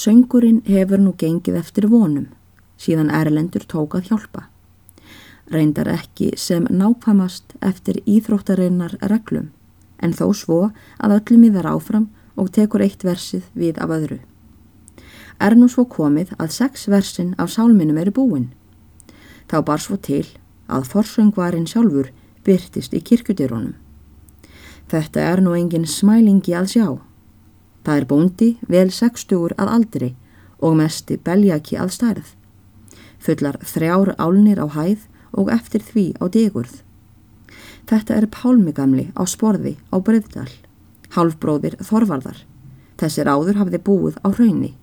Söngurinn hefur nú gengið eftir vonum, síðan Erlendur tók að hjálpa. Reyndar ekki sem nákvæmast eftir íþróttarinnar reglum, en þó svo að öllum í þar áfram og tekur eitt versið við af öðru. Er nú svo komið að sex versin af sálminum eru búin. Þá bar svo til að forsöngvarinn sjálfur byrtist í kirkudýrónum. Þetta er nú engin smælingi að sjá. Það er bóndi vel sextugur að aldri og mesti beljaki að stærð. Fullar þrjár álnir á hæð og eftir því á digurð. Þetta er pálmigamli á sporði á breyðdal, halfbróðir Þorvarðar. Þessir áður hafði búið á hraunni,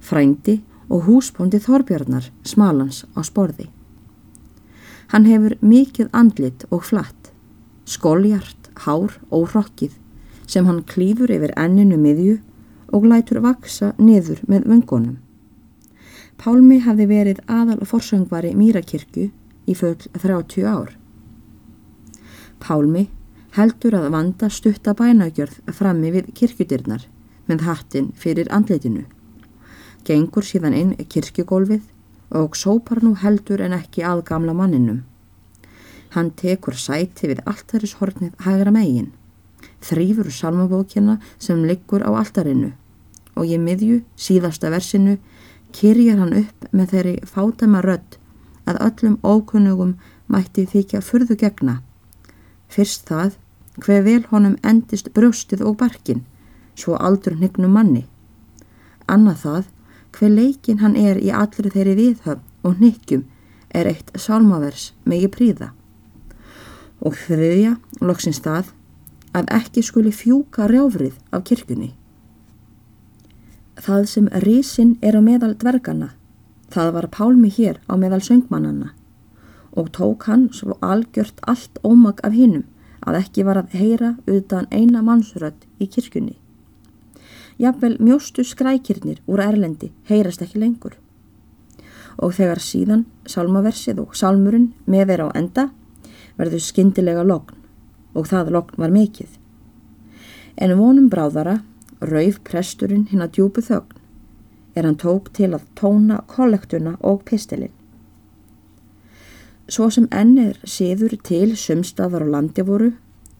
frændi og húsbóndi Þorbjörnar smalans á sporði. Hann hefur mikið andlit og flatt, skóljart, hár og hrokkið sem hann klýfur yfir enninu miðju og lætur vaksa niður með vöngunum. Pálmi hafði verið aðal forsöngvari Mýrakirkju í full 30 ár. Pálmi heldur að vanda stutta bænagjörð frammi við kirkjudirnar með hattin fyrir andleitinu. Gengur síðan inn kirkjugólfið og sópar nú heldur en ekki að gamla manninum. Hann tekur sæti við alltarishornið hægra megin þrýfur salmabókina sem liggur á altarinu og ég miðju síðasta versinu kyrjar hann upp með þeirri fátama rödd að öllum ókunnugum mætti þykja furðu gegna. Fyrst það hver vel honum endist brjóstið og barkin svo aldur hnignum manni. Annað það hver leikin hann er í allri þeirri viðhöfn og hnikkjum er eitt sálmavers megi príða. Og þriðja, loksins það, að ekki skuli fjúka rjáfrið af kirkjunni. Það sem risin er á meðal dvergana, það var pálmi hér á meðal söngmannana og tók hann svo algjört allt ómag af hinnum að ekki var að heyra utan eina mannsrödd í kirkjunni. Jafnvel mjóstu skrækirnir úr Erlendi heyrast ekki lengur. Og þegar síðan salmaversið og salmurinn með þeir á enda verður skindilega logn og það lokn var mikill. En vonum bráðara rauf presturinn hinn að djúbu þögn er hann tók til að tóna kollektuna og pistilinn. Svo sem enn er síður til sumstaðar og landi voru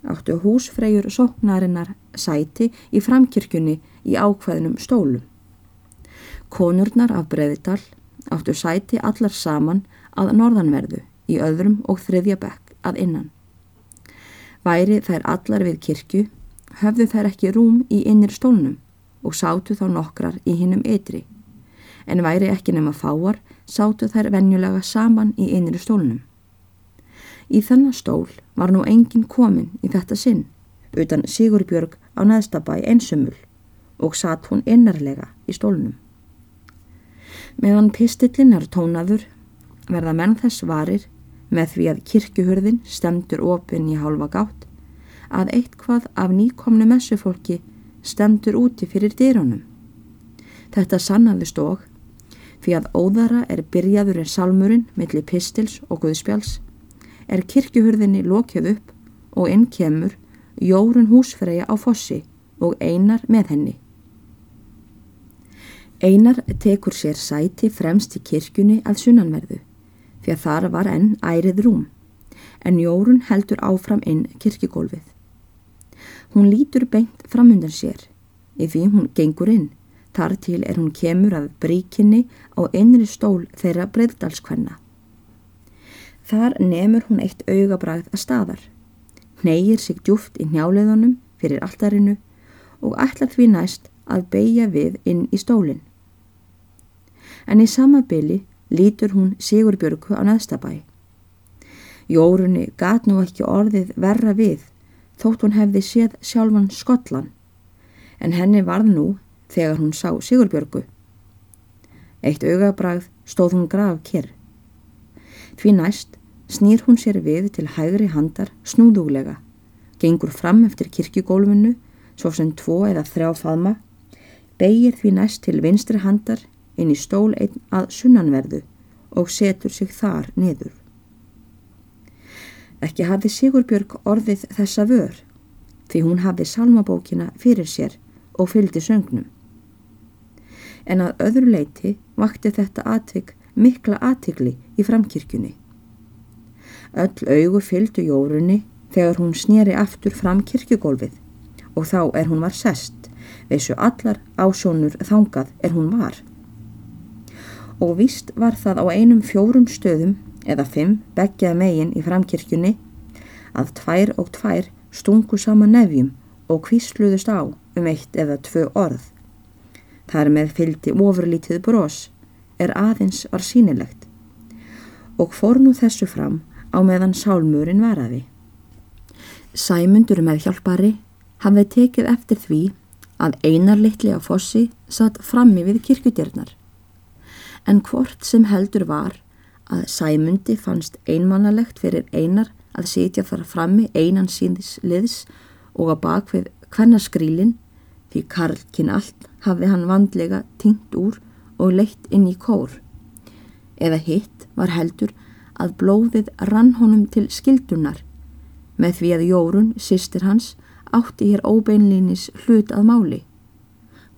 áttu húsfreyjur sóknarinnar sæti í framkirkjunni í ákveðnum stólum. Konurnar af Breðidal áttu sæti allar saman að norðanverðu í öðrum og þriðja bekk að innan. Væri þær allar við kirkju, höfðu þær ekki rúm í innir stólnum og sátu þá nokkrar í hinnum ytri. En væri ekki nema fáar, sátu þær venjulega saman í innir stólnum. Í þennan stól var nú engin komin í þetta sinn, utan Sigurbjörg á neðstabæ einsumul og satt hún innarlega í stólnum. Meðan pistillin er tónaður verða menn þess varir með því að kirkjuhurðin stemdur opinn í hálfa gátt að eitthvað af nýkomnu messufólki stemdur úti fyrir dýrunum. Þetta sannaði stók því að óðara er byrjaður en salmurinn millir pistils og guðspjáls er kirkjuhurðinni lokjöð upp og inn kemur Jórun húsfreyja á fossi og Einar með henni. Einar tekur sér sæti fremst í kirkjunni að sunnanverðu því að þar var enn ærið rúm, en Jórun heldur áfram inn kirkigólfið. Hún lítur beint framundan sér, ef því hún gengur inn, þar til er hún kemur að bríkinni á einri stól þeirra breyðdalskvenna. Þar nefur hún eitt augabræð að staðar, hnegir sig djúft í njáleðunum fyrir alltarinu og ætlar því næst að beigja við inn í stólinn. En í sama byli lítur hún Sigurbjörgu á neðstabæ. Jórunni gat nú ekki orðið verra við þótt hún hefði séð sjálfan Skotlan en henni varð nú þegar hún sá Sigurbjörgu. Eitt augabrað stóð hún graf kyrr. Því næst snýr hún sér við til hægri handar snúðúlega, gengur fram eftir kirkjugólfinu svo sem tvo eða þrjá faðma, beigir því næst til vinstri handar inn í stól einn að sunnanverðu og setur sig þar niður. Ekki hafði Sigurbjörg orðið þessa vör því hún hafði salmabókina fyrir sér og fylgdi söngnum. en að öðru leiti vakti þetta atvik mikla atvigli í framkirkjunni. Öll augu fylgdu jórunni þegar hún snýri aftur fram kirkjugólfið og þá er hún var sest, veisu allar ásónur þangað er hún var. Og víst var það á einum fjórum stöðum eða fimm beggjað megin í framkirkjunni að tvær og tvær stungu sama nefjum og kvísluðust á um eitt eða tvö orð. Þar með fylgdi ofurlítið brós er aðeins var sínilegt og fór nú þessu fram á meðan sálmurinn varaði. Sæmundur með hjálpari hafði tekið eftir því að einar litli á fossi satt frammi við kirkudérnar. En hvort sem heldur var að Sæmundi fannst einmannalegt fyrir einar að sitja þar frammi einan síðis liðs og að bakvið hvernarskrílin því Karlkinn allt hafði hann vandlega tingt úr og leitt inn í kór. Eða hitt var heldur að blóðið rann honum til skildunar með því að Jórun, sýstir hans, átti hér óbeinlýnis hlut að máli.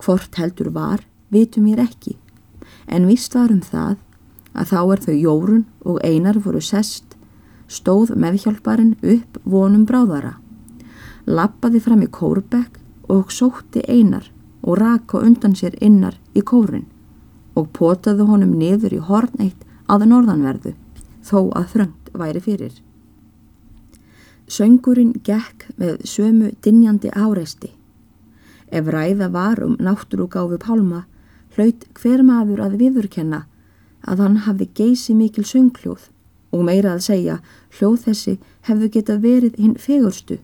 Hvort heldur var, vitum ég ekki, en vist var um það að þá er þau Jórun og Einar voru sest, stóð meðhjálparinn upp vonum bráðara, lappaði fram í kórbekk og sótti Einar og raka undan sér innar í kórin og potaði honum niður í horn eitt að norðanverðu, þó að þröngt væri fyrir. Söngurinn gekk með sömu dinjandi áreisti. Ef ræða var um náttúrugáfi Pálma, hlaut hver maður að viðurkenna að hann hafði geysi mikil söngljóð og meira að segja hljóð þessi hefðu geta verið hinn fegurstu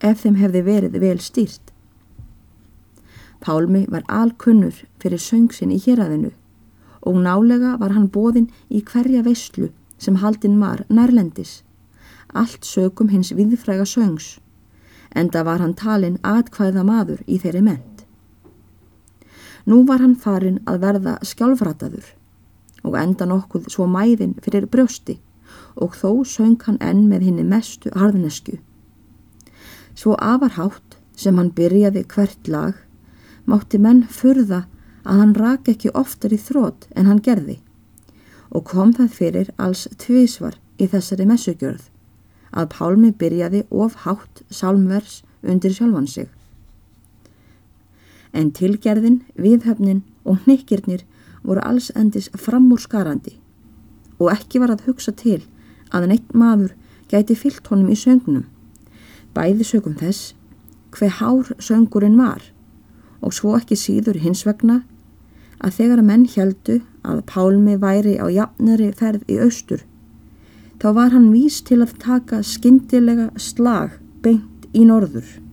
ef þeim hefði verið vel stýrt. Pálmi var alkunnur fyrir söngsin í héræðinu og nálega var hann bóðinn í hverja veistlu sem haldinn var nærlendis allt sögum hins viðfræga söngs, enda var hann talin atkvæða maður í þeirri ment. Nú var hann farin að verða skjálfrataður og enda nokkuð svo mæðin fyrir brjósti og þó söng hann enn með henni mestu harðnesku. Svo afarhátt sem hann byrjaði hvert lag mátti menn furða að hann rak ekki oftar í þrótt en hann gerði og kom það fyrir alls tvísvar í þessari messugjörð að Pálmi byrjaði of hátt sálmvers undir sjálfan sig. En tilgerðin, viðhöfnin og hnykkirnir voru alls endis framúrskarandi og ekki var að hugsa til að neitt maður gæti fyllt honum í söngnum. Bæði sögum þess hver hár söngurinn var og svo ekki síður hins vegna að þegar að menn heldu að Pálmi væri á jafnari ferð í austur þá var hann vís til að taka skindilega slag beint í norður.